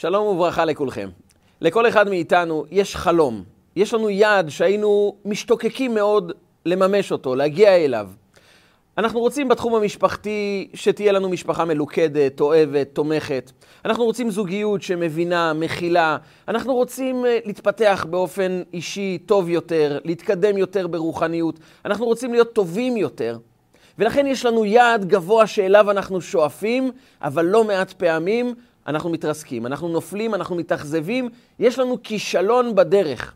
שלום וברכה לכולכם. לכל אחד מאיתנו יש חלום. יש לנו יעד שהיינו משתוקקים מאוד לממש אותו, להגיע אליו. אנחנו רוצים בתחום המשפחתי שתהיה לנו משפחה מלוכדת, אוהבת, תומכת. אנחנו רוצים זוגיות שמבינה, מכילה. אנחנו רוצים אה, להתפתח באופן אישי טוב יותר, להתקדם יותר ברוחניות. אנחנו רוצים להיות טובים יותר. ולכן יש לנו יעד גבוה שאליו אנחנו שואפים, אבל לא מעט פעמים אנחנו מתרסקים, אנחנו נופלים, אנחנו מתאכזבים, יש לנו כישלון בדרך.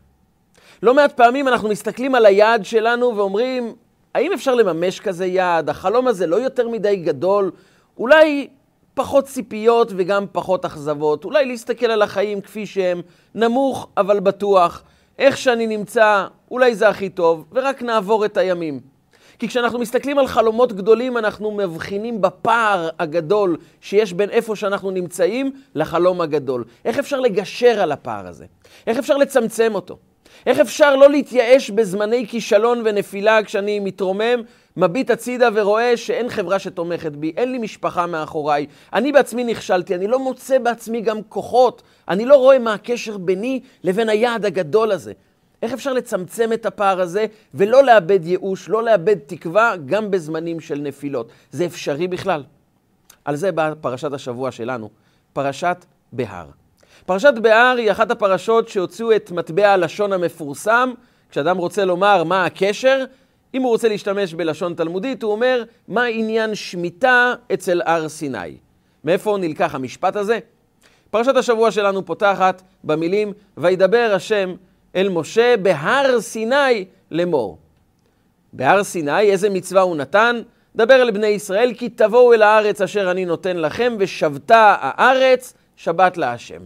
לא מעט פעמים אנחנו מסתכלים על היעד שלנו ואומרים, האם אפשר לממש כזה יעד? החלום הזה לא יותר מדי גדול, אולי פחות ציפיות וגם פחות אכזבות, אולי להסתכל על החיים כפי שהם, נמוך אבל בטוח, איך שאני נמצא, אולי זה הכי טוב, ורק נעבור את הימים. כי כשאנחנו מסתכלים על חלומות גדולים, אנחנו מבחינים בפער הגדול שיש בין איפה שאנחנו נמצאים לחלום הגדול. איך אפשר לגשר על הפער הזה? איך אפשר לצמצם אותו? איך אפשר לא להתייאש בזמני כישלון ונפילה כשאני מתרומם, מביט הצידה ורואה שאין חברה שתומכת בי, אין לי משפחה מאחוריי, אני בעצמי נכשלתי, אני לא מוצא בעצמי גם כוחות, אני לא רואה מה הקשר ביני לבין היעד הגדול הזה. איך אפשר לצמצם את הפער הזה ולא לאבד ייאוש, לא לאבד תקווה, גם בזמנים של נפילות? זה אפשרי בכלל? על זה באה פרשת השבוע שלנו, פרשת בהר. פרשת בהר היא אחת הפרשות שהוציאו את מטבע הלשון המפורסם. כשאדם רוצה לומר מה הקשר, אם הוא רוצה להשתמש בלשון תלמודית, הוא אומר, מה עניין שמיטה אצל הר סיני? מאיפה נלקח המשפט הזה? פרשת השבוע שלנו פותחת במילים, וידבר השם אל משה בהר סיני לאמור. בהר סיני, איזה מצווה הוא נתן? דבר אל בני ישראל, כי תבואו אל הארץ אשר אני נותן לכם, ושבתה הארץ, שבת להשם.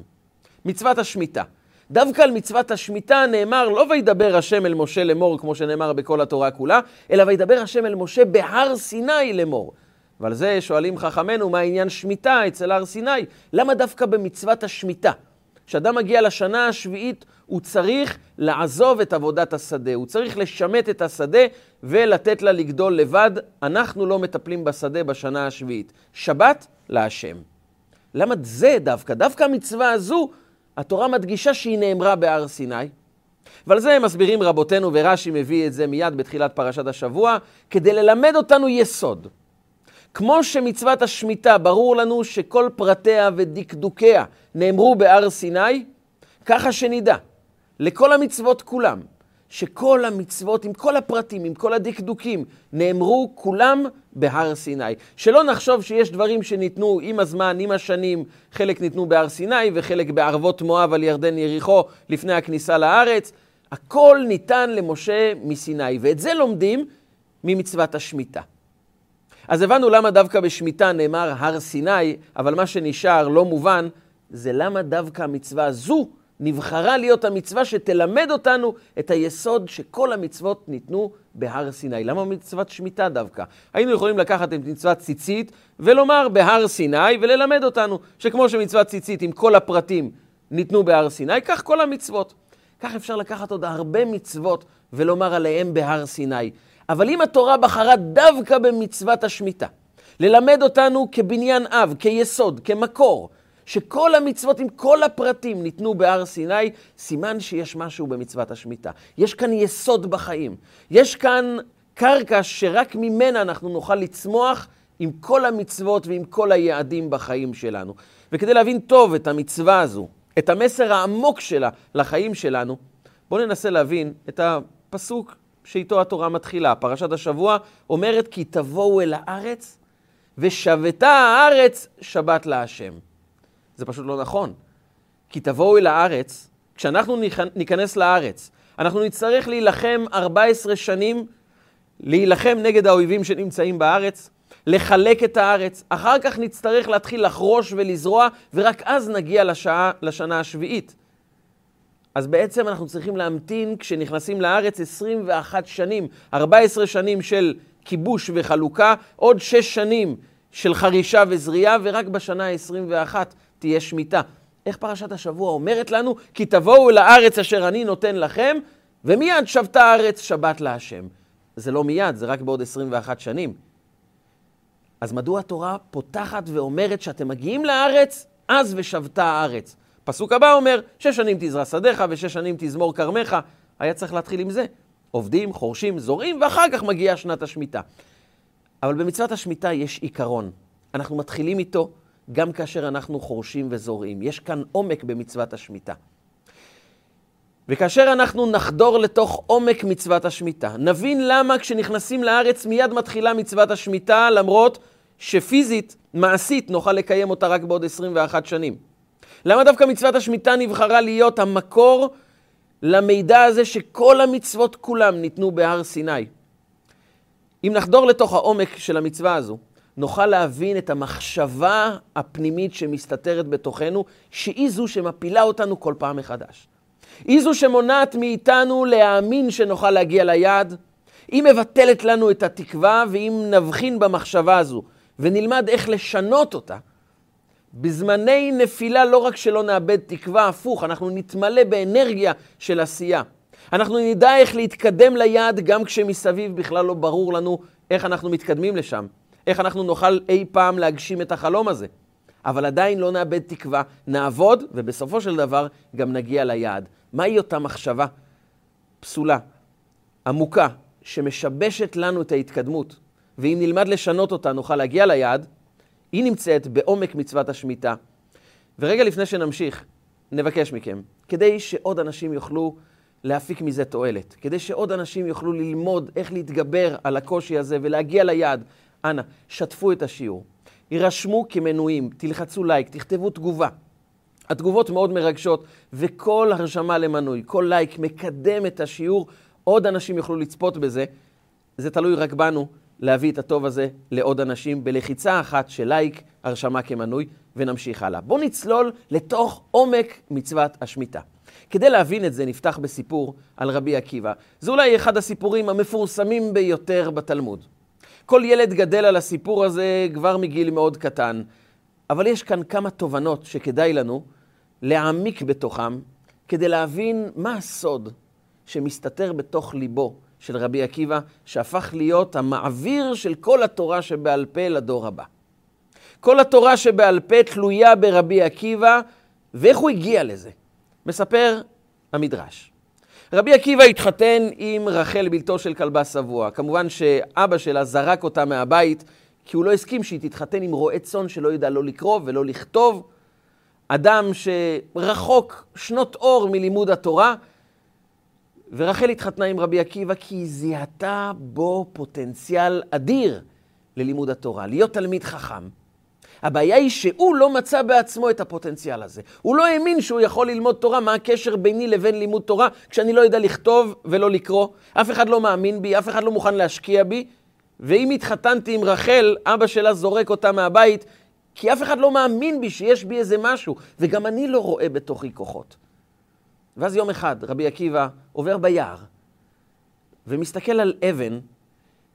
מצוות השמיטה. דווקא על מצוות השמיטה נאמר, לא וידבר השם אל משה לאמור, כמו שנאמר בכל התורה כולה, אלא וידבר השם אל משה בהר סיני לאמור. ועל זה שואלים חכמינו, מה עניין שמיטה אצל הר סיני? למה דווקא במצוות השמיטה? כשאדם מגיע לשנה השביעית, הוא צריך לעזוב את עבודת השדה, הוא צריך לשמט את השדה ולתת לה לגדול לבד. אנחנו לא מטפלים בשדה בשנה השביעית. שבת להשם. למה זה דווקא? דווקא המצווה הזו, התורה מדגישה שהיא נאמרה בהר סיני. ועל זה הם מסבירים רבותינו, ורש"י מביא את זה מיד בתחילת פרשת השבוע, כדי ללמד אותנו יסוד. כמו שמצוות השמיטה, ברור לנו שכל פרטיה ודקדוקיה נאמרו בהר סיני, ככה שנדע, לכל המצוות כולם, שכל המצוות עם כל הפרטים, עם כל הדקדוקים, נאמרו כולם בהר סיני. שלא נחשוב שיש דברים שניתנו עם הזמן, עם השנים, חלק ניתנו בהר סיני וחלק בערבות מואב על ירדן יריחו לפני הכניסה לארץ. הכל ניתן למשה מסיני, ואת זה לומדים ממצוות השמיטה. אז הבנו למה דווקא בשמיטה נאמר הר סיני, אבל מה שנשאר לא מובן, זה למה דווקא המצווה הזו נבחרה להיות המצווה שתלמד אותנו את היסוד שכל המצוות ניתנו בהר סיני. למה מצוות שמיטה דווקא? היינו יכולים לקחת את מצוות ציצית ולומר בהר סיני וללמד אותנו שכמו שמצוות ציצית עם כל הפרטים ניתנו בהר סיני, כך כל המצוות. כך אפשר לקחת עוד הרבה מצוות ולומר עליהם בהר סיני. אבל אם התורה בחרה דווקא במצוות השמיטה, ללמד אותנו כבניין אב, כיסוד, כמקור, שכל המצוות עם כל הפרטים ניתנו בהר סיני, סימן שיש משהו במצוות השמיטה. יש כאן יסוד בחיים. יש כאן קרקע שרק ממנה אנחנו נוכל לצמוח עם כל המצוות ועם כל היעדים בחיים שלנו. וכדי להבין טוב את המצווה הזו, את המסר העמוק שלה לחיים שלנו, בואו ננסה להבין את הפסוק שאיתו התורה מתחילה. פרשת השבוע אומרת כי תבואו אל הארץ ושבתה הארץ שבת להשם. זה פשוט לא נכון. כי תבואו אל הארץ, כשאנחנו ניכנס לארץ, אנחנו נצטרך להילחם 14 שנים, להילחם נגד האויבים שנמצאים בארץ, לחלק את הארץ, אחר כך נצטרך להתחיל לחרוש ולזרוע, ורק אז נגיע לשעה, לשנה השביעית. אז בעצם אנחנו צריכים להמתין כשנכנסים לארץ 21 שנים, 14 שנים של כיבוש וחלוקה, עוד 6 שנים של חרישה וזריעה, ורק בשנה ה-21 תהיה שמיטה. איך פרשת השבוע אומרת לנו? כי תבואו אל הארץ אשר אני נותן לכם, ומיד שבתה הארץ שבת להשם. זה לא מיד, זה רק בעוד 21 שנים. אז מדוע התורה פותחת ואומרת שאתם מגיעים לארץ, אז ושבתה הארץ? הפסוק הבא אומר, שש שנים תזרע שדיך ושש שנים תזמור כרמך. היה צריך להתחיל עם זה. עובדים, חורשים, זורעים, ואחר כך מגיעה שנת השמיטה. אבל במצוות השמיטה יש עיקרון. אנחנו מתחילים איתו גם כאשר אנחנו חורשים וזורעים. יש כאן עומק במצוות השמיטה. וכאשר אנחנו נחדור לתוך עומק מצוות השמיטה, נבין למה כשנכנסים לארץ מיד מתחילה מצוות השמיטה, למרות שפיזית, מעשית, נוכל לקיים אותה רק בעוד 21 שנים. למה דווקא מצוות השמיטה נבחרה להיות המקור למידע הזה שכל המצוות כולם ניתנו בהר סיני? אם נחדור לתוך העומק של המצווה הזו, נוכל להבין את המחשבה הפנימית שמסתתרת בתוכנו, שהיא זו שמפילה אותנו כל פעם מחדש. היא זו שמונעת מאיתנו להאמין שנוכל להגיע ליעד. היא מבטלת לנו את התקווה, ואם נבחין במחשבה הזו ונלמד איך לשנות אותה, בזמני נפילה לא רק שלא נאבד תקווה, הפוך, אנחנו נתמלא באנרגיה של עשייה. אנחנו נדע איך להתקדם ליעד גם כשמסביב בכלל לא ברור לנו איך אנחנו מתקדמים לשם, איך אנחנו נוכל אי פעם להגשים את החלום הזה. אבל עדיין לא נאבד תקווה, נעבוד, ובסופו של דבר גם נגיע ליעד. מהי אותה מחשבה פסולה, עמוקה, שמשבשת לנו את ההתקדמות, ואם נלמד לשנות אותה נוכל להגיע ליעד, היא נמצאת בעומק מצוות השמיטה. ורגע לפני שנמשיך, נבקש מכם, כדי שעוד אנשים יוכלו להפיק מזה תועלת, כדי שעוד אנשים יוכלו ללמוד איך להתגבר על הקושי הזה ולהגיע ליעד, אנא, שתפו את השיעור. הירשמו כמנויים, תלחצו לייק, תכתבו תגובה. התגובות מאוד מרגשות, וכל הרשמה למנוי, כל לייק מקדם את השיעור, עוד אנשים יוכלו לצפות בזה. זה תלוי רק בנו להביא את הטוב הזה לעוד אנשים בלחיצה אחת של לייק, הרשמה כמנוי, ונמשיך הלאה. בואו נצלול לתוך עומק מצוות השמיטה. כדי להבין את זה, נפתח בסיפור על רבי עקיבא. זה אולי אחד הסיפורים המפורסמים ביותר בתלמוד. כל ילד גדל על הסיפור הזה כבר מגיל מאוד קטן, אבל יש כאן כמה תובנות שכדאי לנו להעמיק בתוכם, כדי להבין מה הסוד שמסתתר בתוך ליבו של רבי עקיבא, שהפך להיות המעביר של כל התורה שבעל פה לדור הבא. כל התורה שבעל פה תלויה ברבי עקיבא, ואיך הוא הגיע לזה? מספר המדרש. רבי עקיבא התחתן עם רחל, בלתו של כלבה שבוע. כמובן שאבא שלה זרק אותה מהבית, כי הוא לא הסכים שהיא תתחתן עם רועה צאן שלא ידע לא לקרוא ולא לכתוב. אדם שרחוק שנות אור מלימוד התורה, ורחל התחתנה עם רבי עקיבא כי היא זיהתה בו פוטנציאל אדיר ללימוד התורה, להיות תלמיד חכם. הבעיה היא שהוא לא מצא בעצמו את הפוטנציאל הזה. הוא לא האמין שהוא יכול ללמוד תורה, מה הקשר ביני לבין לימוד תורה כשאני לא יודע לכתוב ולא לקרוא. אף אחד לא מאמין בי, אף אחד לא מוכן להשקיע בי. ואם התחתנתי עם רחל, אבא שלה זורק אותה מהבית, כי אף אחד לא מאמין בי שיש בי איזה משהו, וגם אני לא רואה בתוכי כוחות. ואז יום אחד רבי עקיבא עובר ביער ומסתכל על אבן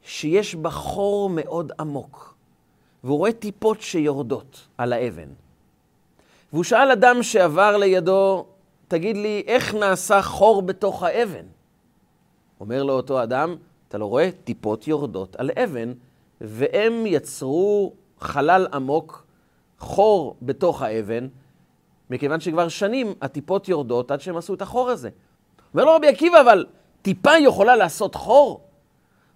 שיש בה חור מאוד עמוק, והוא רואה טיפות שיורדות על האבן. והוא שאל אדם שעבר לידו, תגיד לי, איך נעשה חור בתוך האבן? אומר לו אותו אדם, אתה לא רואה? טיפות יורדות על אבן, והם יצרו חלל עמוק, חור בתוך האבן, מכיוון שכבר שנים הטיפות יורדות עד שהם עשו את החור הזה. אומר לו רבי עקיבא, אבל טיפה יכולה לעשות חור?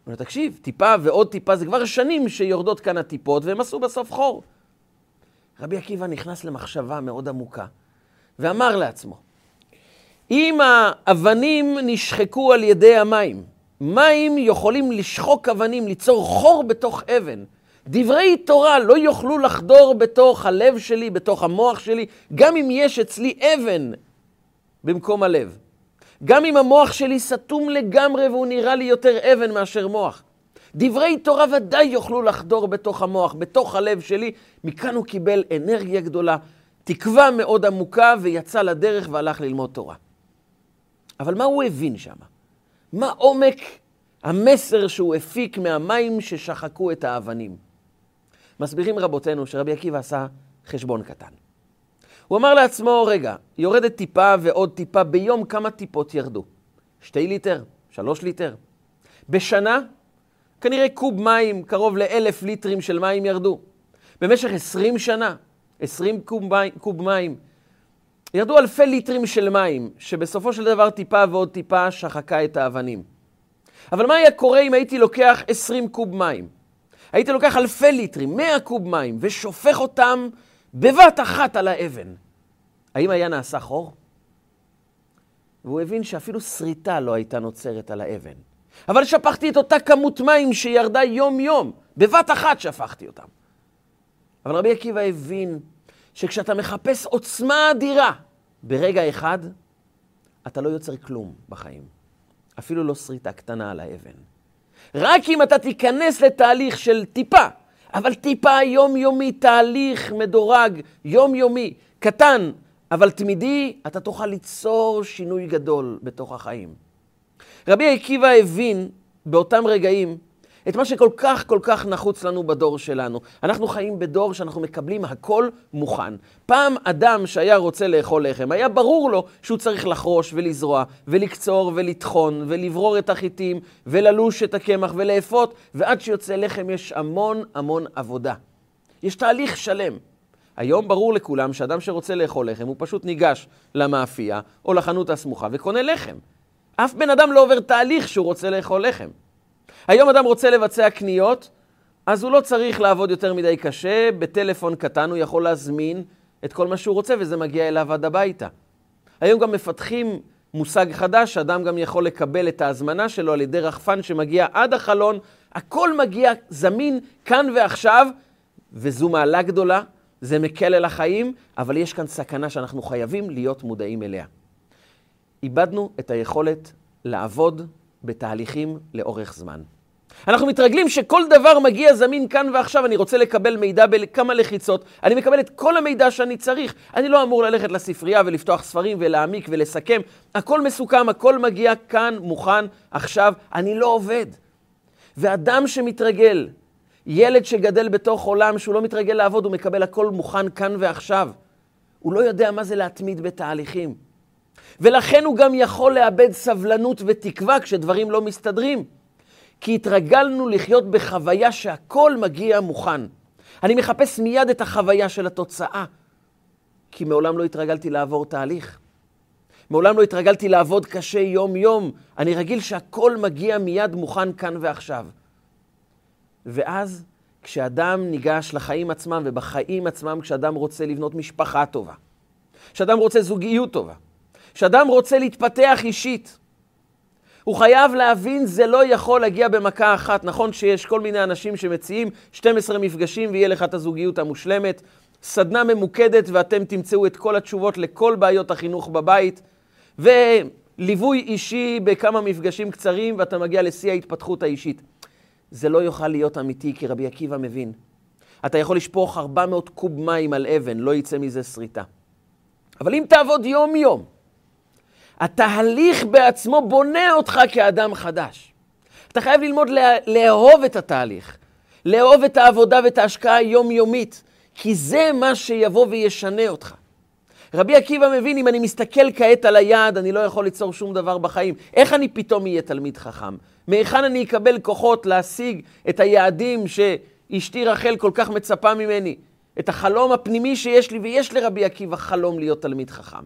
אומר, תקשיב, טיפה ועוד טיפה, זה כבר שנים שיורדות כאן הטיפות, והם עשו בסוף חור. רבי עקיבא נכנס למחשבה מאוד עמוקה, ואמר לעצמו, אם האבנים נשחקו על ידי המים, מים יכולים לשחוק אבנים, ליצור חור בתוך אבן. דברי תורה לא יוכלו לחדור בתוך הלב שלי, בתוך המוח שלי, גם אם יש אצלי אבן במקום הלב. גם אם המוח שלי סתום לגמרי והוא נראה לי יותר אבן מאשר מוח. דברי תורה ודאי יוכלו לחדור בתוך המוח, בתוך הלב שלי. מכאן הוא קיבל אנרגיה גדולה, תקווה מאוד עמוקה, ויצא לדרך והלך ללמוד תורה. אבל מה הוא הבין שם? מה עומק המסר שהוא הפיק מהמים ששחקו את האבנים? מסבירים רבותינו שרבי עקיבא עשה חשבון קטן. הוא אמר לעצמו, רגע, יורדת טיפה ועוד טיפה, ביום כמה טיפות ירדו? שתי ליטר? שלוש ליטר? בשנה? כנראה קוב מים, קרוב לאלף ליטרים של מים ירדו. במשך עשרים שנה, עשרים קוב, קוב מים, ירדו אלפי ליטרים של מים, שבסופו של דבר טיפה ועוד טיפה שחקה את האבנים. אבל מה היה קורה אם הייתי לוקח 20 קוב מים? הייתי לוקח אלפי ליטרים, 100 קוב מים, ושופך אותם בבת אחת על האבן. האם היה נעשה חור? והוא הבין שאפילו שריטה לא הייתה נוצרת על האבן. אבל שפכתי את אותה כמות מים שירדה יום-יום, בבת אחת שפכתי אותם. אבל רבי עקיבא הבין שכשאתה מחפש עוצמה אדירה ברגע אחד, אתה לא יוצר כלום בחיים. אפילו לא שריטה קטנה על האבן. רק אם אתה תיכנס לתהליך של טיפה, אבל טיפה יומיומי, תהליך מדורג, יומיומי, קטן, אבל תמידי, אתה תוכל ליצור שינוי גדול בתוך החיים. רבי עקיבא הבין באותם רגעים את מה שכל כך כל כך נחוץ לנו בדור שלנו. אנחנו חיים בדור שאנחנו מקבלים הכל מוכן. פעם אדם שהיה רוצה לאכול לחם, היה ברור לו שהוא צריך לחרוש ולזרוע ולקצור ולטחון ולברור את החיטים וללוש את הקמח ולאפות, ועד שיוצא לחם יש המון המון עבודה. יש תהליך שלם. היום ברור לכולם שאדם שרוצה לאכול לחם, הוא פשוט ניגש למאפייה או לחנות הסמוכה וקונה לחם. אף בן אדם לא עובר תהליך שהוא רוצה לאכול לחם. היום אדם רוצה לבצע קניות, אז הוא לא צריך לעבוד יותר מדי קשה, בטלפון קטן הוא יכול להזמין את כל מה שהוא רוצה וזה מגיע אליו עד הביתה. היום גם מפתחים מושג חדש, שאדם גם יכול לקבל את ההזמנה שלו על ידי רחפן שמגיע עד החלון, הכל מגיע זמין כאן ועכשיו, וזו מעלה גדולה, זה מקל על החיים, אבל יש כאן סכנה שאנחנו חייבים להיות מודעים אליה. איבדנו את היכולת לעבוד בתהליכים לאורך זמן. אנחנו מתרגלים שכל דבר מגיע זמין כאן ועכשיו, אני רוצה לקבל מידע בכמה לחיצות, אני מקבל את כל המידע שאני צריך. אני לא אמור ללכת לספרייה ולפתוח ספרים ולהעמיק ולסכם. הכל מסוכם, הכל מגיע כאן, מוכן, עכשיו. אני לא עובד. ואדם שמתרגל, ילד שגדל בתוך עולם שהוא לא מתרגל לעבוד, הוא מקבל הכל מוכן כאן ועכשיו. הוא לא יודע מה זה להתמיד בתהליכים. ולכן הוא גם יכול לאבד סבלנות ותקווה כשדברים לא מסתדרים. כי התרגלנו לחיות בחוויה שהכל מגיע מוכן. אני מחפש מיד את החוויה של התוצאה, כי מעולם לא התרגלתי לעבור תהליך. מעולם לא התרגלתי לעבוד קשה יום-יום. אני רגיל שהכל מגיע מיד מוכן כאן ועכשיו. ואז כשאדם ניגש לחיים עצמם, ובחיים עצמם כשאדם רוצה לבנות משפחה טובה, כשאדם רוצה זוגיות טובה, כשאדם רוצה להתפתח אישית, הוא חייב להבין, זה לא יכול להגיע במכה אחת. נכון שיש כל מיני אנשים שמציעים 12 מפגשים ויהיה לך את הזוגיות המושלמת, סדנה ממוקדת ואתם תמצאו את כל התשובות לכל בעיות החינוך בבית, וליווי אישי בכמה מפגשים קצרים ואתה מגיע לשיא ההתפתחות האישית. זה לא יוכל להיות אמיתי, כי רבי עקיבא מבין. אתה יכול לשפוך 400 קוב מים על אבן, לא יצא מזה שריטה. אבל אם תעבוד יום-יום, התהליך בעצמו בונה אותך כאדם חדש. אתה חייב ללמוד לה, לאהוב את התהליך, לאהוב את העבודה ואת ההשקעה היומיומית, כי זה מה שיבוא וישנה אותך. רבי עקיבא מבין, אם אני מסתכל כעת על היעד, אני לא יכול ליצור שום דבר בחיים. איך אני פתאום אהיה תלמיד חכם? מהיכן אני אקבל כוחות להשיג את היעדים שאשתי רחל כל כך מצפה ממני? את החלום הפנימי שיש לי, ויש לרבי עקיבא חלום להיות תלמיד חכם.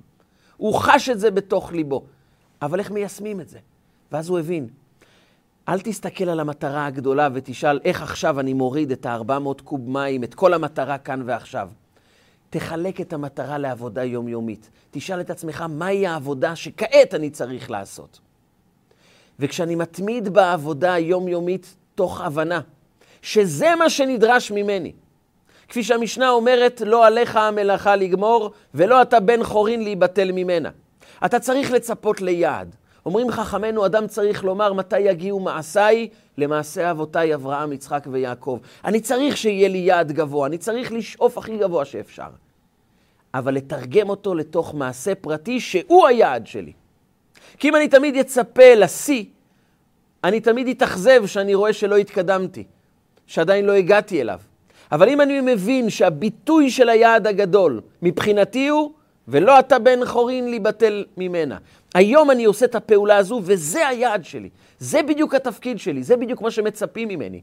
הוא חש את זה בתוך ליבו. אבל איך מיישמים את זה? ואז הוא הבין, אל תסתכל על המטרה הגדולה ותשאל איך עכשיו אני מוריד את ה-400 קוב מים, את כל המטרה כאן ועכשיו. תחלק את המטרה לעבודה יומיומית. תשאל את עצמך, מהי העבודה שכעת אני צריך לעשות? וכשאני מתמיד בעבודה היומיומית תוך הבנה שזה מה שנדרש ממני, כפי שהמשנה אומרת, לא עליך המלאכה לגמור, ולא אתה בן חורין להיבטל ממנה. אתה צריך לצפות ליעד. אומרים חכמינו, אדם צריך לומר מתי יגיעו מעשיי למעשה אבותיי אברהם, יצחק ויעקב. אני צריך שיהיה לי יעד גבוה, אני צריך לשאוף הכי גבוה שאפשר. אבל לתרגם אותו לתוך מעשה פרטי שהוא היעד שלי. כי אם אני תמיד אצפה לשיא, אני תמיד אתאכזב שאני רואה שלא התקדמתי, שעדיין לא הגעתי אליו. אבל אם אני מבין שהביטוי של היעד הגדול מבחינתי הוא, ולא אתה בן חורין להיבטל ממנה. היום אני עושה את הפעולה הזו, וזה היעד שלי. זה בדיוק התפקיד שלי, זה בדיוק מה שמצפים ממני.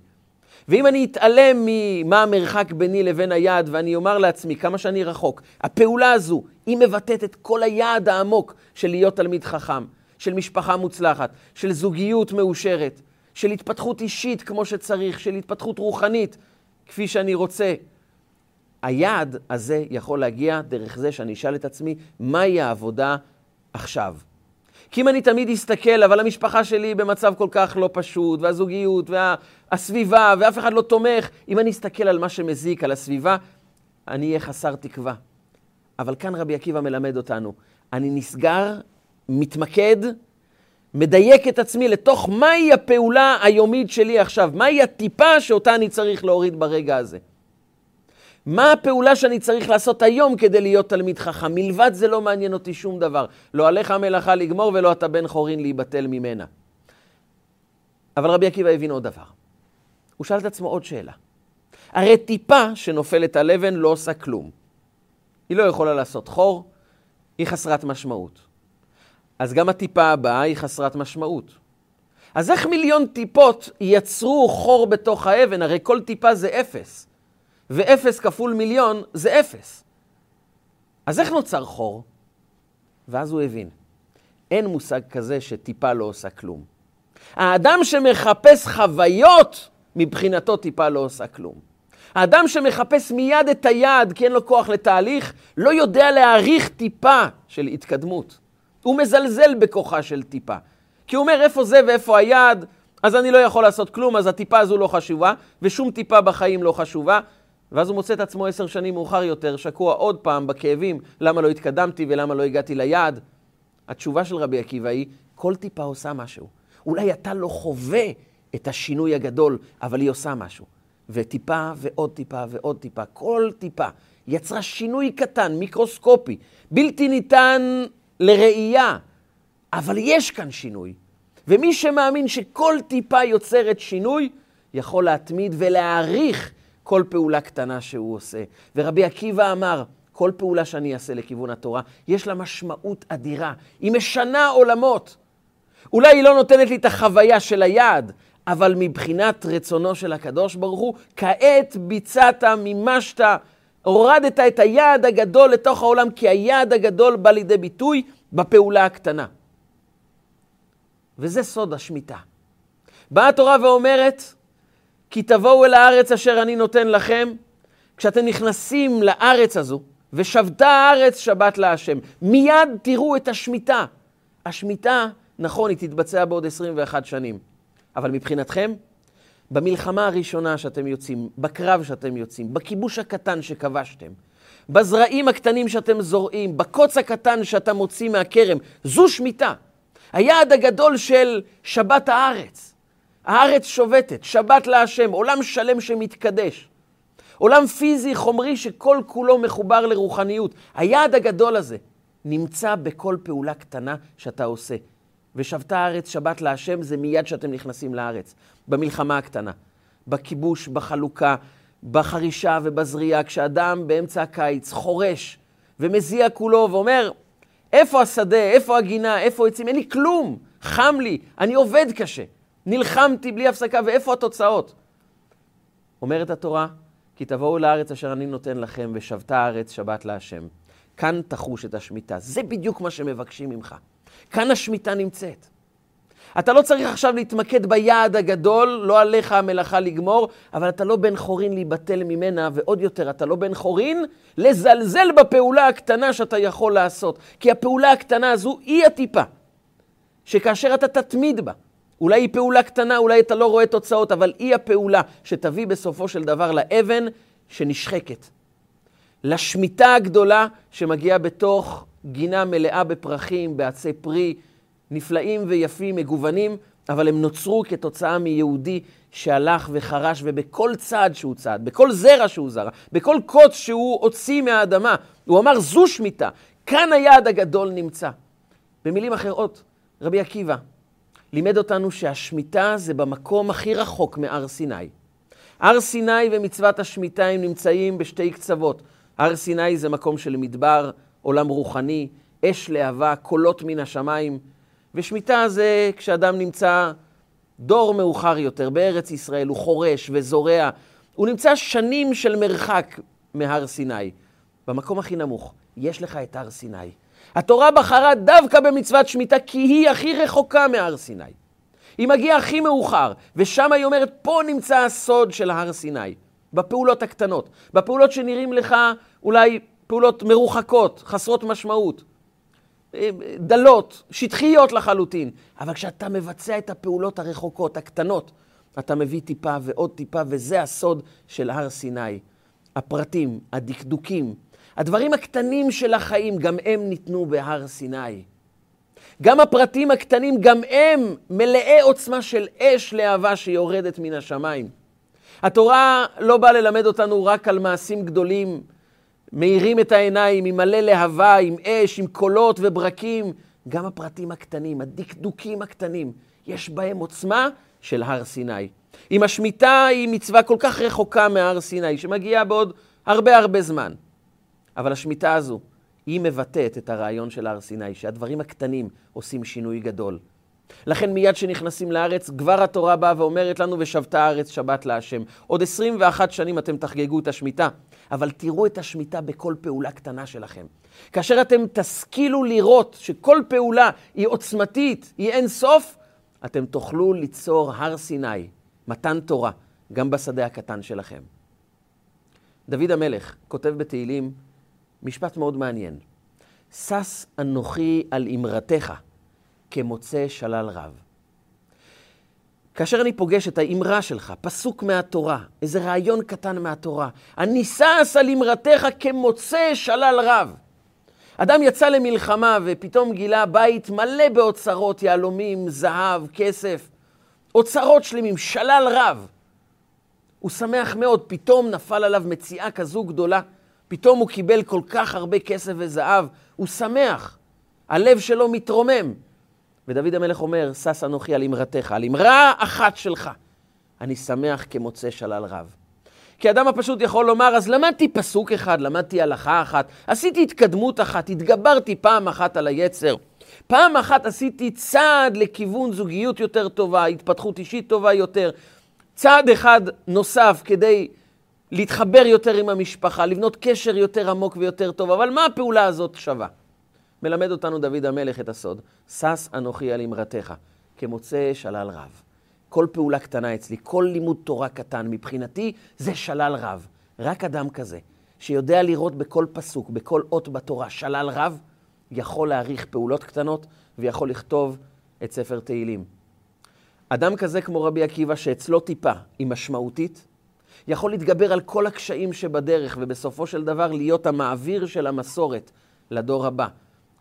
ואם אני אתעלם ממה המרחק ביני לבין היעד ואני אומר לעצמי כמה שאני רחוק, הפעולה הזו, היא מבטאת את כל היעד העמוק של להיות תלמיד חכם, של משפחה מוצלחת, של זוגיות מאושרת, של התפתחות אישית כמו שצריך, של התפתחות רוחנית כפי שאני רוצה. היעד הזה יכול להגיע דרך זה שאני אשאל את עצמי, מהי העבודה עכשיו? כי אם אני תמיד אסתכל, אבל המשפחה שלי במצב כל כך לא פשוט, והזוגיות, והסביבה, ואף אחד לא תומך, אם אני אסתכל על מה שמזיק, על הסביבה, אני אהיה חסר תקווה. אבל כאן רבי עקיבא מלמד אותנו, אני נסגר, מתמקד, מדייק את עצמי לתוך מהי הפעולה היומית שלי עכשיו, מהי הטיפה שאותה אני צריך להוריד ברגע הזה. מה הפעולה שאני צריך לעשות היום כדי להיות תלמיד חכם? מלבד זה לא מעניין אותי שום דבר. לא עליך המלאכה לגמור ולא אתה בן חורין להיבטל ממנה. אבל רבי עקיבא הבין עוד דבר. הוא שאל את עצמו עוד שאלה. הרי טיפה שנופלת על אבן לא עושה כלום. היא לא יכולה לעשות חור, היא חסרת משמעות. אז גם הטיפה הבאה היא חסרת משמעות. אז איך מיליון טיפות יצרו חור בתוך האבן? הרי כל טיפה זה אפס. ואפס כפול מיליון זה אפס. אז איך נוצר חור? ואז הוא הבין, אין מושג כזה שטיפה לא עושה כלום. האדם שמחפש חוויות, מבחינתו טיפה לא עושה כלום. האדם שמחפש מיד את היעד כי אין לו כוח לתהליך, לא יודע להעריך טיפה של התקדמות. הוא מזלזל בכוחה של טיפה. כי הוא אומר, איפה זה ואיפה היעד? אז אני לא יכול לעשות כלום, אז הטיפה הזו לא חשובה, ושום טיפה בחיים לא חשובה, ואז הוא מוצא את עצמו עשר שנים מאוחר יותר, שקוע עוד פעם בכאבים, למה לא התקדמתי ולמה לא הגעתי ליעד. התשובה של רבי עקיבא היא, כל טיפה עושה משהו. אולי אתה לא חווה את השינוי הגדול, אבל היא עושה משהו. וטיפה ועוד טיפה ועוד טיפה, כל טיפה יצרה שינוי קטן, מיקרוסקופי, בלתי ניתן לראייה, אבל יש כאן שינוי. ומי שמאמין שכל טיפה יוצרת שינוי, יכול להתמיד ולהעריך כל פעולה קטנה שהוא עושה. ורבי עקיבא אמר, כל פעולה שאני אעשה לכיוון התורה, יש לה משמעות אדירה. היא משנה עולמות. אולי היא לא נותנת לי את החוויה של היעד, אבל מבחינת רצונו של הקדוש ברוך הוא, כעת ביצעת, מימשת, הורדת את היעד הגדול לתוך העולם, כי היעד הגדול בא לידי ביטוי בפעולה הקטנה. וזה סוד השמיטה. באה התורה ואומרת, כי תבואו אל הארץ אשר אני נותן לכם. כשאתם נכנסים לארץ הזו, ושבתה הארץ שבת להשם, מיד תראו את השמיטה. השמיטה, נכון, היא תתבצע בעוד 21 שנים, אבל מבחינתכם, במלחמה הראשונה שאתם יוצאים, בקרב שאתם יוצאים, בכיבוש הקטן שכבשתם, בזרעים הקטנים שאתם זורעים, בקוץ הקטן שאתה מוציא מהכרם, זו שמיטה. היעד הגדול של שבת הארץ. הארץ שובתת, שבת להשם, עולם שלם שמתקדש. עולם פיזי, חומרי, שכל כולו מחובר לרוחניות. היעד הגדול הזה נמצא בכל פעולה קטנה שאתה עושה. ושבתה הארץ שבת להשם זה מיד שאתם נכנסים לארץ, במלחמה הקטנה, בכיבוש, בחלוקה, בחרישה ובזריעה, כשאדם באמצע הקיץ חורש ומזיע כולו ואומר, איפה השדה, איפה הגינה, איפה עצים, אין לי כלום, חם לי, אני עובד קשה. נלחמתי בלי הפסקה, ואיפה התוצאות? אומרת התורה, כי תבואו לארץ אשר אני נותן לכם, ושבתה הארץ שבת להשם. כאן תחוש את השמיטה. זה בדיוק מה שמבקשים ממך. כאן השמיטה נמצאת. אתה לא צריך עכשיו להתמקד ביעד הגדול, לא עליך המלאכה לגמור, אבל אתה לא בן חורין להיבטל ממנה, ועוד יותר, אתה לא בן חורין לזלזל בפעולה הקטנה שאתה יכול לעשות. כי הפעולה הקטנה הזו היא הטיפה, שכאשר אתה תתמיד בה, אולי היא פעולה קטנה, אולי אתה לא רואה תוצאות, אבל היא הפעולה שתביא בסופו של דבר לאבן שנשחקת. לשמיטה הגדולה שמגיעה בתוך גינה מלאה בפרחים, בעצי פרי, נפלאים ויפים, מגוונים, אבל הם נוצרו כתוצאה מיהודי שהלך וחרש, ובכל צעד שהוא צעד, בכל זרע שהוא זרע, בכל קוץ שהוא הוציא מהאדמה, הוא אמר, זו שמיטה, כאן היעד הגדול נמצא. במילים אחרות, רבי עקיבא, לימד אותנו שהשמיטה זה במקום הכי רחוק מהר סיני. הר סיני ומצוות השמיטה הם נמצאים בשתי קצוות. הר סיני זה מקום של מדבר, עולם רוחני, אש להבה, קולות מן השמיים. ושמיטה זה כשאדם נמצא דור מאוחר יותר, בארץ ישראל, הוא חורש וזורע. הוא נמצא שנים של מרחק מהר סיני. במקום הכי נמוך, יש לך את הר סיני. התורה בחרה דווקא במצוות שמיטה כי היא הכי רחוקה מהר סיני. היא מגיעה הכי מאוחר, ושם היא אומרת, פה נמצא הסוד של הר סיני. בפעולות הקטנות, בפעולות שנראים לך אולי פעולות מרוחקות, חסרות משמעות, אה, דלות, שטחיות לחלוטין. אבל כשאתה מבצע את הפעולות הרחוקות, הקטנות, אתה מביא טיפה ועוד טיפה, וזה הסוד של הר סיני. הפרטים, הדקדוקים, הדברים הקטנים של החיים, גם הם ניתנו בהר סיני. גם הפרטים הקטנים, גם הם מלאי עוצמה של אש להבה שיורדת מן השמיים. התורה לא באה ללמד אותנו רק על מעשים גדולים, מאירים את העיניים עם מלא להבה, עם אש, עם קולות וברקים. גם הפרטים הקטנים, הדקדוקים הקטנים, יש בהם עוצמה של הר סיני. אם השמיטה היא מצווה כל כך רחוקה מהר סיני, שמגיעה בעוד הרבה הרבה זמן, אבל השמיטה הזו, היא מבטאת את הרעיון של הר סיני, שהדברים הקטנים עושים שינוי גדול. לכן מיד כשנכנסים לארץ, כבר התורה באה ואומרת לנו, ושבתה הארץ שבת להשם. עוד 21 שנים אתם תחגגו את השמיטה, אבל תראו את השמיטה בכל פעולה קטנה שלכם. כאשר אתם תשכילו לראות שכל פעולה היא עוצמתית, היא אין סוף, אתם תוכלו ליצור הר סיני, מתן תורה, גם בשדה הקטן שלכם. דוד המלך כותב בתהילים משפט מאוד מעניין. שש אנוכי על אמרתך כמוצא שלל רב. כאשר אני פוגש את האמרה שלך, פסוק מהתורה, איזה רעיון קטן מהתורה, שש על אמרתך כמוצא שלל רב. אדם יצא למלחמה ופתאום גילה בית מלא באוצרות, יהלומים, זהב, כסף, אוצרות שלמים, שלל רב. הוא שמח מאוד, פתאום נפל עליו מציאה כזו גדולה, פתאום הוא קיבל כל כך הרבה כסף וזהב, הוא שמח, הלב שלו מתרומם. ודוד המלך אומר, שש אנוכי על אמרתך, על אמרה אחת שלך, אני שמח כמוצא שלל רב. כי אדם הפשוט יכול לומר, אז למדתי פסוק אחד, למדתי הלכה אחת, עשיתי התקדמות אחת, התגברתי פעם אחת על היצר. פעם אחת עשיתי צעד לכיוון זוגיות יותר טובה, התפתחות אישית טובה יותר. צעד אחד נוסף כדי להתחבר יותר עם המשפחה, לבנות קשר יותר עמוק ויותר טוב. אבל מה הפעולה הזאת שווה? מלמד אותנו דוד המלך את הסוד. שש אנוכי על אמרתך, כמוצא שלל רב. כל פעולה קטנה אצלי, כל לימוד תורה קטן, מבחינתי זה שלל רב. רק אדם כזה, שיודע לראות בכל פסוק, בכל אות בתורה, שלל רב, יכול להעריך פעולות קטנות ויכול לכתוב את ספר תהילים. אדם כזה כמו רבי עקיבא, שאצלו טיפה היא משמעותית, יכול להתגבר על כל הקשיים שבדרך, ובסופו של דבר להיות המעביר של המסורת לדור הבא.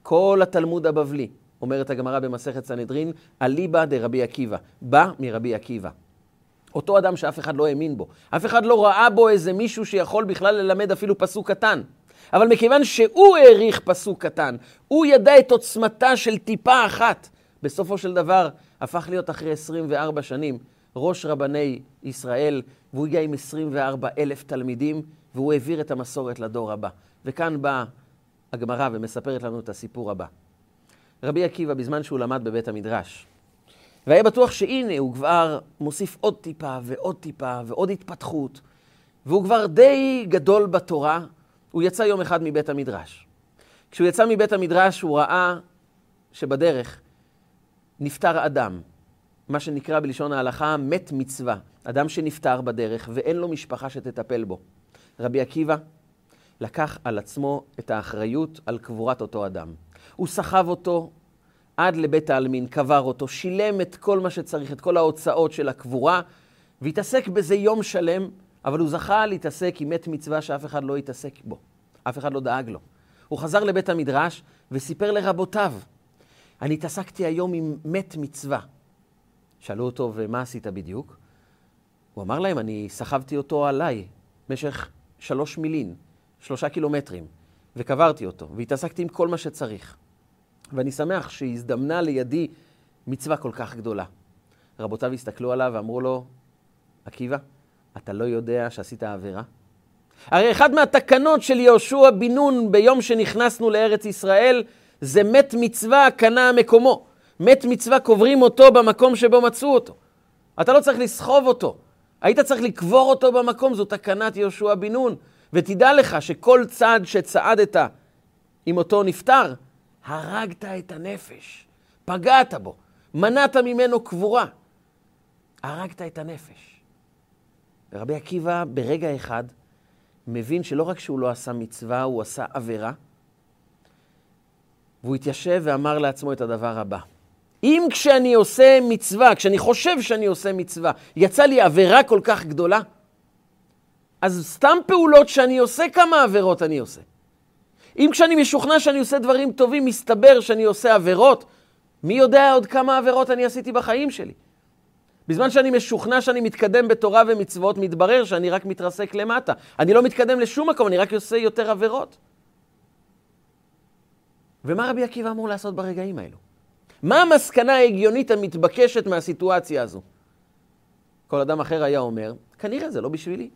כל התלמוד הבבלי, אומרת הגמרא במסכת סנהדרין, אליבא דרבי עקיבא, בא מרבי עקיבא. אותו אדם שאף אחד לא האמין בו, אף אחד לא ראה בו איזה מישהו שיכול בכלל ללמד אפילו פסוק קטן. אבל מכיוון שהוא העריך פסוק קטן, הוא ידע את עוצמתה של טיפה אחת, בסופו של דבר הפך להיות אחרי 24 שנים ראש רבני ישראל, והוא הגיע עם 24 אלף תלמידים, והוא העביר את המסורת לדור הבא. וכאן באה הגמרא ומספרת לנו את הסיפור הבא. רבי עקיבא, בזמן שהוא למד בבית המדרש, והיה בטוח שהנה, הוא כבר מוסיף עוד טיפה ועוד טיפה ועוד התפתחות, והוא כבר די גדול בתורה, הוא יצא יום אחד מבית המדרש. כשהוא יצא מבית המדרש, הוא ראה שבדרך נפטר אדם, מה שנקרא בלשון ההלכה מת מצווה, אדם שנפטר בדרך ואין לו משפחה שתטפל בו. רבי עקיבא לקח על עצמו את האחריות על קבורת אותו אדם. הוא סחב אותו עד לבית העלמין, קבר אותו, שילם את כל מה שצריך, את כל ההוצאות של הקבורה, והתעסק בזה יום שלם, אבל הוא זכה להתעסק עם מת מצווה שאף אחד לא התעסק בו, אף אחד לא דאג לו. הוא חזר לבית המדרש וסיפר לרבותיו, אני התעסקתי היום עם מת מצווה. שאלו אותו, ומה עשית בדיוק? הוא אמר להם, אני סחבתי אותו עליי במשך שלוש מילין, שלושה קילומטרים, וקברתי אותו, והתעסקתי עם כל מה שצריך. ואני שמח שהזדמנה לידי מצווה כל כך גדולה. רבותיו הסתכלו עליו ואמרו לו, עקיבא, אתה לא יודע שעשית עבירה? הרי אחד מהתקנות של יהושע בן נון ביום שנכנסנו לארץ ישראל, זה מת מצווה קנה מקומו. מת מצווה קוברים אותו במקום שבו מצאו אותו. אתה לא צריך לסחוב אותו. היית צריך לקבור אותו במקום, זו תקנת יהושע בן נון. ותדע לך שכל צעד שצעדת עם אותו נפטר, הרגת את הנפש, פגעת בו, מנעת ממנו קבורה. הרגת את הנפש. ורבי עקיבא ברגע אחד מבין שלא רק שהוא לא עשה מצווה, הוא עשה עבירה. והוא התיישב ואמר לעצמו את הדבר הבא: אם כשאני עושה מצווה, כשאני חושב שאני עושה מצווה, יצא לי עבירה כל כך גדולה, אז סתם פעולות שאני עושה, כמה עבירות אני עושה. אם כשאני משוכנע שאני עושה דברים טובים, מסתבר שאני עושה עבירות, מי יודע עוד כמה עבירות אני עשיתי בחיים שלי? בזמן שאני משוכנע שאני מתקדם בתורה ומצוות, מתברר שאני רק מתרסק למטה. אני לא מתקדם לשום מקום, אני רק עושה יותר עבירות. ומה רבי עקיבא אמור לעשות ברגעים האלו? מה המסקנה ההגיונית המתבקשת מהסיטואציה הזו? כל אדם אחר היה אומר, כנראה זה לא בשבילי.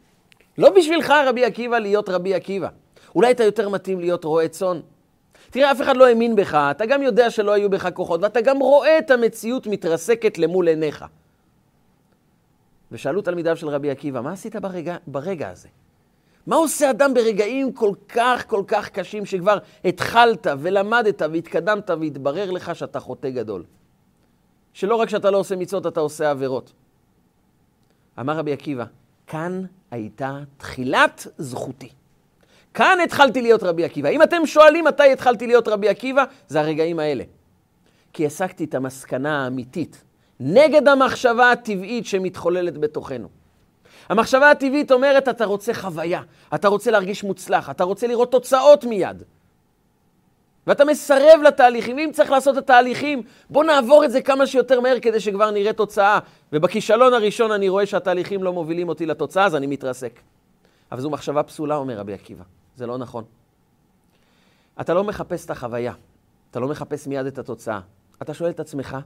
לא בשבילך, רבי עקיבא, להיות רבי עקיבא. אולי אתה יותר מתאים להיות רועה צאן. תראה, אף אחד לא האמין בך, אתה גם יודע שלא היו בך כוחות, ואתה גם רואה את המציאות מתרסקת למול עיניך. ושאלו תלמידיו של רבי עקיבא, מה עשית ברגע, ברגע הזה? מה עושה אדם ברגעים כל כך כל כך קשים שכבר התחלת ולמדת והתקדמת והתברר לך שאתה חוטא גדול? שלא רק שאתה לא עושה מצוות, אתה עושה עבירות. אמר רבי עקיבא, כאן הייתה תחילת זכותי. כאן התחלתי להיות רבי עקיבא. אם אתם שואלים מתי התחלתי להיות רבי עקיבא, זה הרגעים האלה. כי הסקתי את המסקנה האמיתית נגד המחשבה הטבעית שמתחוללת בתוכנו. המחשבה הטבעית אומרת, אתה רוצה חוויה, אתה רוצה להרגיש מוצלח, אתה רוצה לראות תוצאות מיד. ואתה מסרב לתהליכים, ואם צריך לעשות את התהליכים, בוא נעבור את זה כמה שיותר מהר כדי שכבר נראה תוצאה. ובכישלון הראשון אני רואה שהתהליכים לא מובילים אותי לתוצאה, אז אני מתרסק. אבל זו מחשבה פסולה, אומר רבי עקיבא. זה לא נכון. אתה לא מחפש את החוויה, אתה לא מחפש מיד את התוצאה. אתה שואל את עצמך,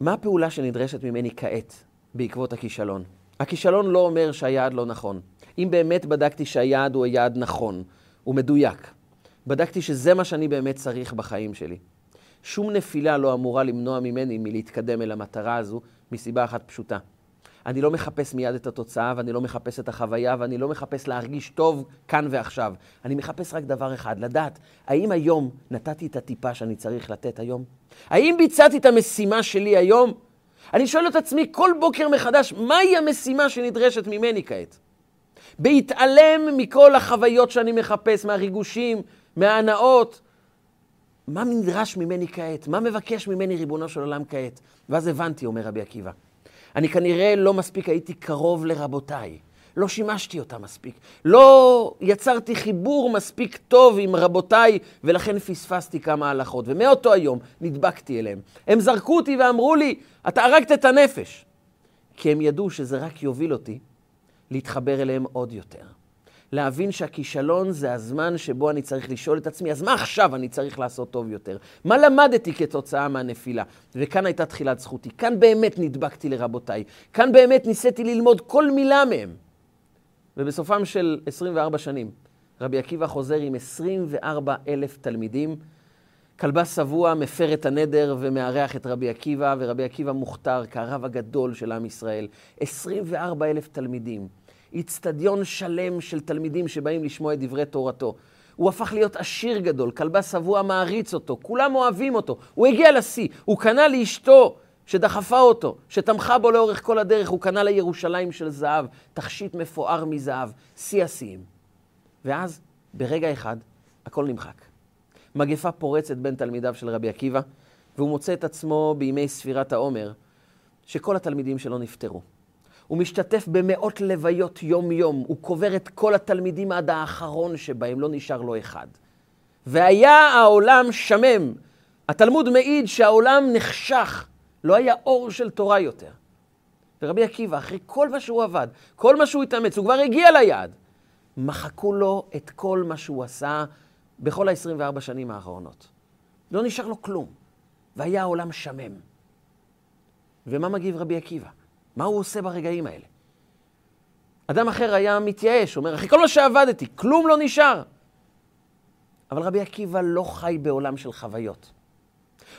מה הפעולה שנדרשת ממני כעת בעקבות הכישלון? הכישלון לא אומר שהיעד לא נכון. אם באמת בדקתי שהיעד הוא היעד נכון, הוא מדויק, בדקתי שזה מה שאני באמת צריך בחיים שלי. שום נפילה לא אמורה למנוע ממני מלהתקדם אל המטרה הזו, מסיבה אחת פשוטה. אני לא מחפש מיד את התוצאה, ואני לא מחפש את החוויה, ואני לא מחפש להרגיש טוב כאן ועכשיו. אני מחפש רק דבר אחד, לדעת, האם היום נתתי את הטיפה שאני צריך לתת היום? האם ביצעתי את המשימה שלי היום? אני שואל את עצמי כל בוקר מחדש, מהי המשימה שנדרשת ממני כעת? בהתעלם מכל החוויות שאני מחפש, מהריגושים, מההנאות, מה נדרש ממני כעת? מה מבקש ממני ריבונו של עולם כעת? ואז הבנתי, אומר רבי עקיבא, אני כנראה לא מספיק הייתי קרוב לרבותיי. לא שימשתי אותה מספיק. לא יצרתי חיבור מספיק טוב עם רבותיי, ולכן פספסתי כמה הלכות. ומאותו היום נדבקתי אליהם. הם זרקו אותי ואמרו לי, אתה הרגת את הנפש. כי הם ידעו שזה רק יוביל אותי להתחבר אליהם עוד יותר. להבין שהכישלון זה הזמן שבו אני צריך לשאול את עצמי, אז מה עכשיו אני צריך לעשות טוב יותר? מה למדתי כתוצאה מהנפילה? וכאן הייתה תחילת זכותי. כאן באמת נדבקתי לרבותיי. כאן באמת ניסיתי ללמוד כל מילה מהם. ובסופם של 24 שנים, רבי עקיבא חוזר עם 24 אלף תלמידים. כלבה שבוע מפר את הנדר ומארח את רבי עקיבא, ורבי עקיבא מוכתר כרב הגדול של עם ישראל. 24 אלף תלמידים. איצטדיון שלם של תלמידים שבאים לשמוע את דברי תורתו. הוא הפך להיות עשיר גדול, כלבה שבוע מעריץ אותו, כולם אוהבים אותו. הוא הגיע לשיא, הוא קנה לאשתו שדחפה אותו, שתמכה בו לאורך כל הדרך, הוא קנה לירושלים של זהב, תכשיט מפואר מזהב, שיא השיאים. ואז, ברגע אחד, הכל נמחק. מגפה פורצת בין תלמידיו של רבי עקיבא, והוא מוצא את עצמו בימי ספירת העומר, שכל התלמידים שלו נפטרו. הוא משתתף במאות לוויות יום-יום, הוא קובר את כל התלמידים עד האחרון שבהם, לא נשאר לו אחד. והיה העולם שמם. התלמוד מעיד שהעולם נחשך, לא היה אור של תורה יותר. ורבי עקיבא, אחרי כל מה שהוא עבד, כל מה שהוא התאמץ, הוא כבר הגיע ליעד. מחקו לו את כל מה שהוא עשה בכל ה-24 שנים האחרונות. לא נשאר לו כלום. והיה העולם שמם. ומה מגיב רבי עקיבא? מה הוא עושה ברגעים האלה? אדם אחר היה מתייאש, אומר, אחרי כל מה שעבדתי, כלום לא נשאר. אבל רבי עקיבא לא חי בעולם של חוויות.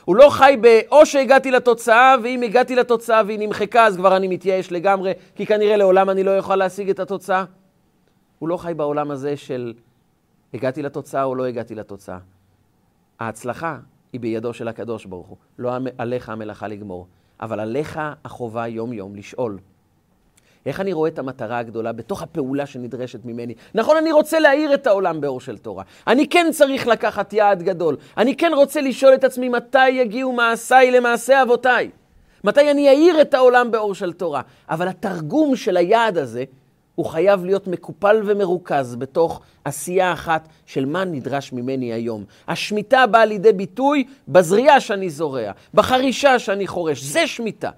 הוא לא חי ב... או שהגעתי לתוצאה, ואם הגעתי לתוצאה והיא נמחקה, אז כבר אני מתייאש לגמרי, כי כנראה לעולם אני לא אוכל להשיג את התוצאה. הוא לא חי בעולם הזה של הגעתי לתוצאה או לא הגעתי לתוצאה. ההצלחה היא בידו של הקדוש ברוך הוא. לא עליך המלאכה לגמור, אבל עליך החובה יום-יום לשאול. איך אני רואה את המטרה הגדולה בתוך הפעולה שנדרשת ממני? נכון, אני רוצה להאיר את העולם באור של תורה. אני כן צריך לקחת יעד גדול. אני כן רוצה לשאול את עצמי מתי יגיעו מעשיי למעשה אבותיי. מתי אני אאיר את העולם באור של תורה. אבל התרגום של היעד הזה הוא חייב להיות מקופל ומרוכז בתוך עשייה אחת של מה נדרש ממני היום. השמיטה באה לידי ביטוי בזריעה שאני זורע, בחרישה שאני חורש, זה שמיטה.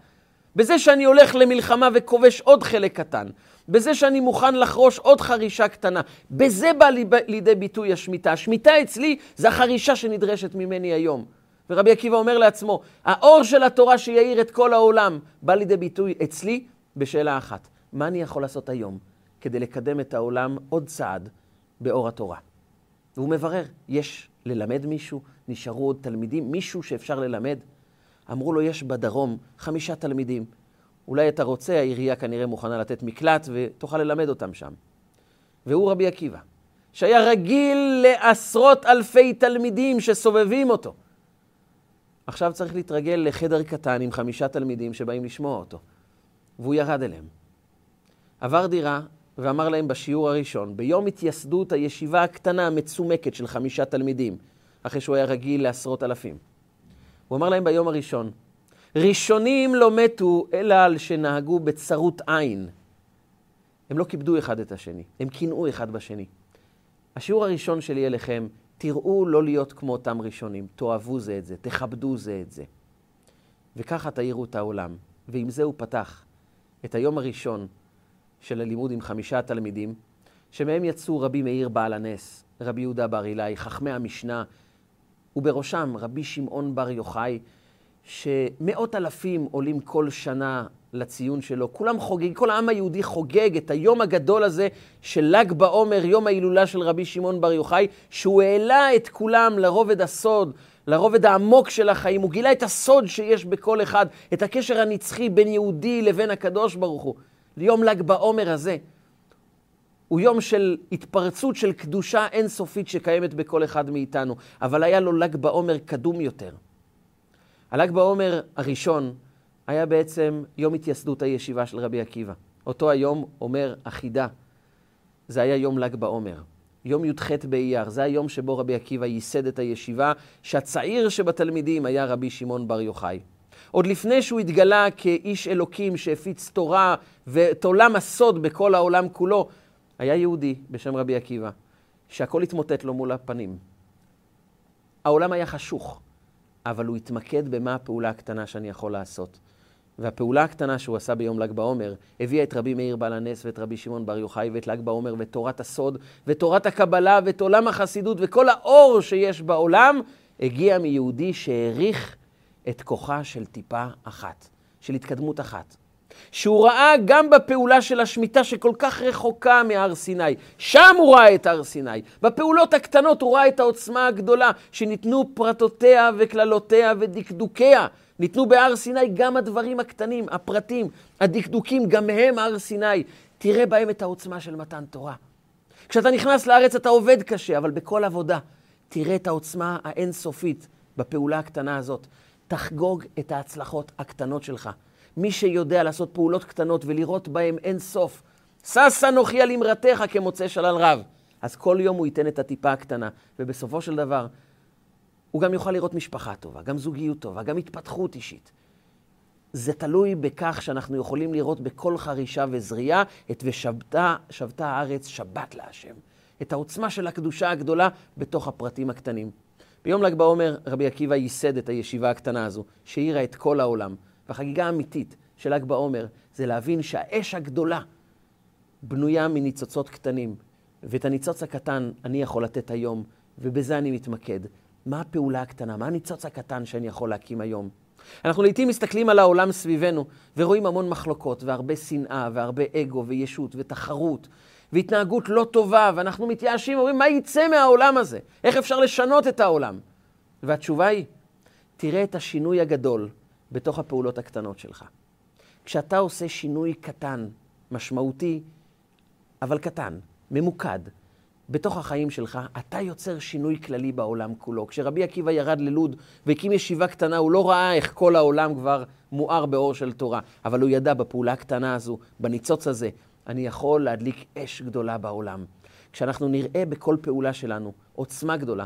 בזה שאני הולך למלחמה וכובש עוד חלק קטן, בזה שאני מוכן לחרוש עוד חרישה קטנה, בזה בא לידי ביטוי השמיטה. השמיטה אצלי זה החרישה שנדרשת ממני היום. ורבי עקיבא אומר לעצמו, האור של התורה שיאיר את כל העולם בא לידי ביטוי אצלי בשאלה אחת, מה אני יכול לעשות היום כדי לקדם את העולם עוד צעד באור התורה? והוא מברר, יש ללמד מישהו? נשארו עוד תלמידים? מישהו שאפשר ללמד? אמרו לו, יש בדרום חמישה תלמידים. אולי אתה רוצה, העירייה כנראה מוכנה לתת מקלט ותוכל ללמד אותם שם. והוא רבי עקיבא, שהיה רגיל לעשרות אלפי תלמידים שסובבים אותו. עכשיו צריך להתרגל לחדר קטן עם חמישה תלמידים שבאים לשמוע אותו. והוא ירד אליהם. עבר דירה ואמר להם בשיעור הראשון, ביום התייסדות הישיבה הקטנה המצומקת של חמישה תלמידים, אחרי שהוא היה רגיל לעשרות אלפים. הוא אמר להם ביום הראשון, ראשונים לא מתו אלא על שנהגו בצרות עין. הם לא כיבדו אחד את השני, הם קינאו אחד בשני. השיעור הראשון שלי אליכם, תראו לא להיות כמו אותם ראשונים, תאהבו זה את זה, תכבדו זה את זה. וככה תאירו את העולם. ועם זה הוא פתח את היום הראשון של הלימוד עם חמישה תלמידים, שמהם יצאו רבי מאיר בעל הנס, רבי יהודה בר אילאי, חכמי המשנה, ובראשם רבי שמעון בר יוחאי, שמאות אלפים עולים כל שנה לציון שלו. כולם חוגגים, כל העם היהודי חוגג את היום הגדול הזה של ל"ג בעומר, יום ההילולה של רבי שמעון בר יוחאי, שהוא העלה את כולם לרובד הסוד, לרובד העמוק של החיים. הוא גילה את הסוד שיש בכל אחד, את הקשר הנצחי בין יהודי לבין הקדוש ברוך הוא. ליום ל"ג בעומר הזה. הוא יום של התפרצות של קדושה אינסופית שקיימת בכל אחד מאיתנו, אבל היה לו ל"ג בעומר קדום יותר. הל"ג בעומר הראשון היה בעצם יום התייסדות הישיבה של רבי עקיבא. אותו היום אומר החידה, זה היה יום ל"ג בעומר. יום י"ח באייר, זה היום שבו רבי עקיבא ייסד את הישיבה, שהצעיר שבתלמידים היה רבי שמעון בר יוחאי. עוד לפני שהוא התגלה כאיש אלוקים שהפיץ תורה ואת עולם הסוד בכל העולם כולו, היה יהודי בשם רבי עקיבא, שהכל התמוטט לו מול הפנים. העולם היה חשוך, אבל הוא התמקד במה הפעולה הקטנה שאני יכול לעשות. והפעולה הקטנה שהוא עשה ביום ל"ג בעומר הביאה את רבי מאיר בעל הנס ואת רבי שמעון בר יוחאי ואת ל"ג בעומר ואת תורת הסוד ותורת הקבלה ואת עולם החסידות וכל האור שיש בעולם הגיע מיהודי שהעריך את כוחה של טיפה אחת, של התקדמות אחת. שהוא ראה גם בפעולה של השמיטה שכל כך רחוקה מהר סיני. שם הוא ראה את הר סיני. בפעולות הקטנות הוא ראה את העוצמה הגדולה שניתנו פרטותיה וקללותיה ודקדוקיה. ניתנו בהר סיני גם הדברים הקטנים, הפרטים, הדקדוקים, גם הם הר סיני. תראה בהם את העוצמה של מתן תורה. כשאתה נכנס לארץ אתה עובד קשה, אבל בכל עבודה תראה את העוצמה האינסופית בפעולה הקטנה הזאת. תחגוג את ההצלחות הקטנות שלך. מי שיודע לעשות פעולות קטנות ולראות בהן אין סוף, שש אנוכי על אמרתך כמוצא שלל רב. אז כל יום הוא ייתן את הטיפה הקטנה, ובסופו של דבר הוא גם יוכל לראות משפחה טובה, גם זוגיות טובה, גם התפתחות אישית. זה תלוי בכך שאנחנו יכולים לראות בכל חרישה וזריעה את ושבתה שבתה הארץ שבת להשם. את העוצמה של הקדושה הגדולה בתוך הפרטים הקטנים. ביום ל"ג בעומר רבי עקיבא ייסד את הישיבה הקטנה הזו, שהאירה את כל העולם. והחגיגה האמיתית של ל"ג בעומר זה להבין שהאש הגדולה בנויה מניצוצות קטנים, ואת הניצוץ הקטן אני יכול לתת היום, ובזה אני מתמקד. מה הפעולה הקטנה? מה הניצוץ הקטן שאני יכול להקים היום? אנחנו לעיתים מסתכלים על העולם סביבנו ורואים המון מחלוקות והרבה שנאה והרבה אגו וישות ותחרות והתנהגות לא טובה, ואנחנו מתייאשים, אומרים, מה יצא מהעולם הזה? איך אפשר לשנות את העולם? והתשובה היא, תראה את השינוי הגדול בתוך הפעולות הקטנות שלך. כשאתה עושה שינוי קטן, משמעותי, אבל קטן, ממוקד, בתוך החיים שלך, אתה יוצר שינוי כללי בעולם כולו. כשרבי עקיבא ירד ללוד והקים ישיבה קטנה, הוא לא ראה איך כל העולם כבר מואר באור של תורה, אבל הוא ידע בפעולה הקטנה הזו, בניצוץ הזה, אני יכול להדליק אש גדולה בעולם. כשאנחנו נראה בכל פעולה שלנו עוצמה גדולה,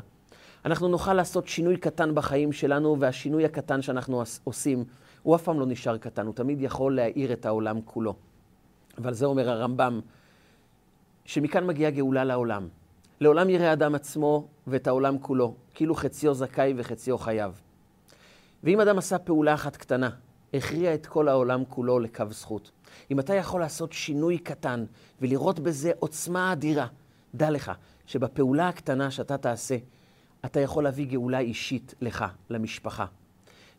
אנחנו נוכל לעשות שינוי קטן בחיים שלנו, והשינוי הקטן שאנחנו עושים, הוא אף פעם לא נשאר קטן, הוא תמיד יכול להאיר את העולם כולו. ועל זה אומר הרמב"ם, שמכאן מגיעה גאולה לעולם. לעולם יראה אדם עצמו ואת העולם כולו, כאילו חציו זכאי וחציו חייב. ואם אדם עשה פעולה אחת קטנה, הכריע את כל העולם כולו לקו זכות. אם אתה יכול לעשות שינוי קטן ולראות בזה עוצמה אדירה, דע לך שבפעולה הקטנה שאתה תעשה, אתה יכול להביא גאולה אישית לך, למשפחה,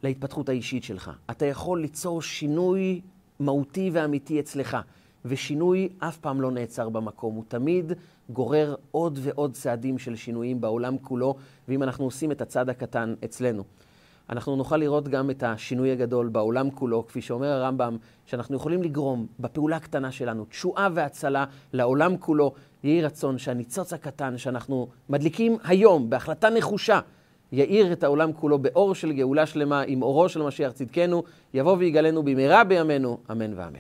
להתפתחות האישית שלך. אתה יכול ליצור שינוי מהותי ואמיתי אצלך, ושינוי אף פעם לא נעצר במקום, הוא תמיד גורר עוד ועוד צעדים של שינויים בעולם כולו, ואם אנחנו עושים את הצעד הקטן אצלנו, אנחנו נוכל לראות גם את השינוי הגדול בעולם כולו, כפי שאומר הרמב"ם, שאנחנו יכולים לגרום בפעולה הקטנה שלנו תשועה והצלה לעולם כולו. יהי רצון שהניצוץ הקטן שאנחנו מדליקים היום בהחלטה נחושה, יאיר את העולם כולו באור של גאולה שלמה, עם אורו של משיח צדקנו, יבוא ויגלנו במהרה בימינו, אמן ואמן.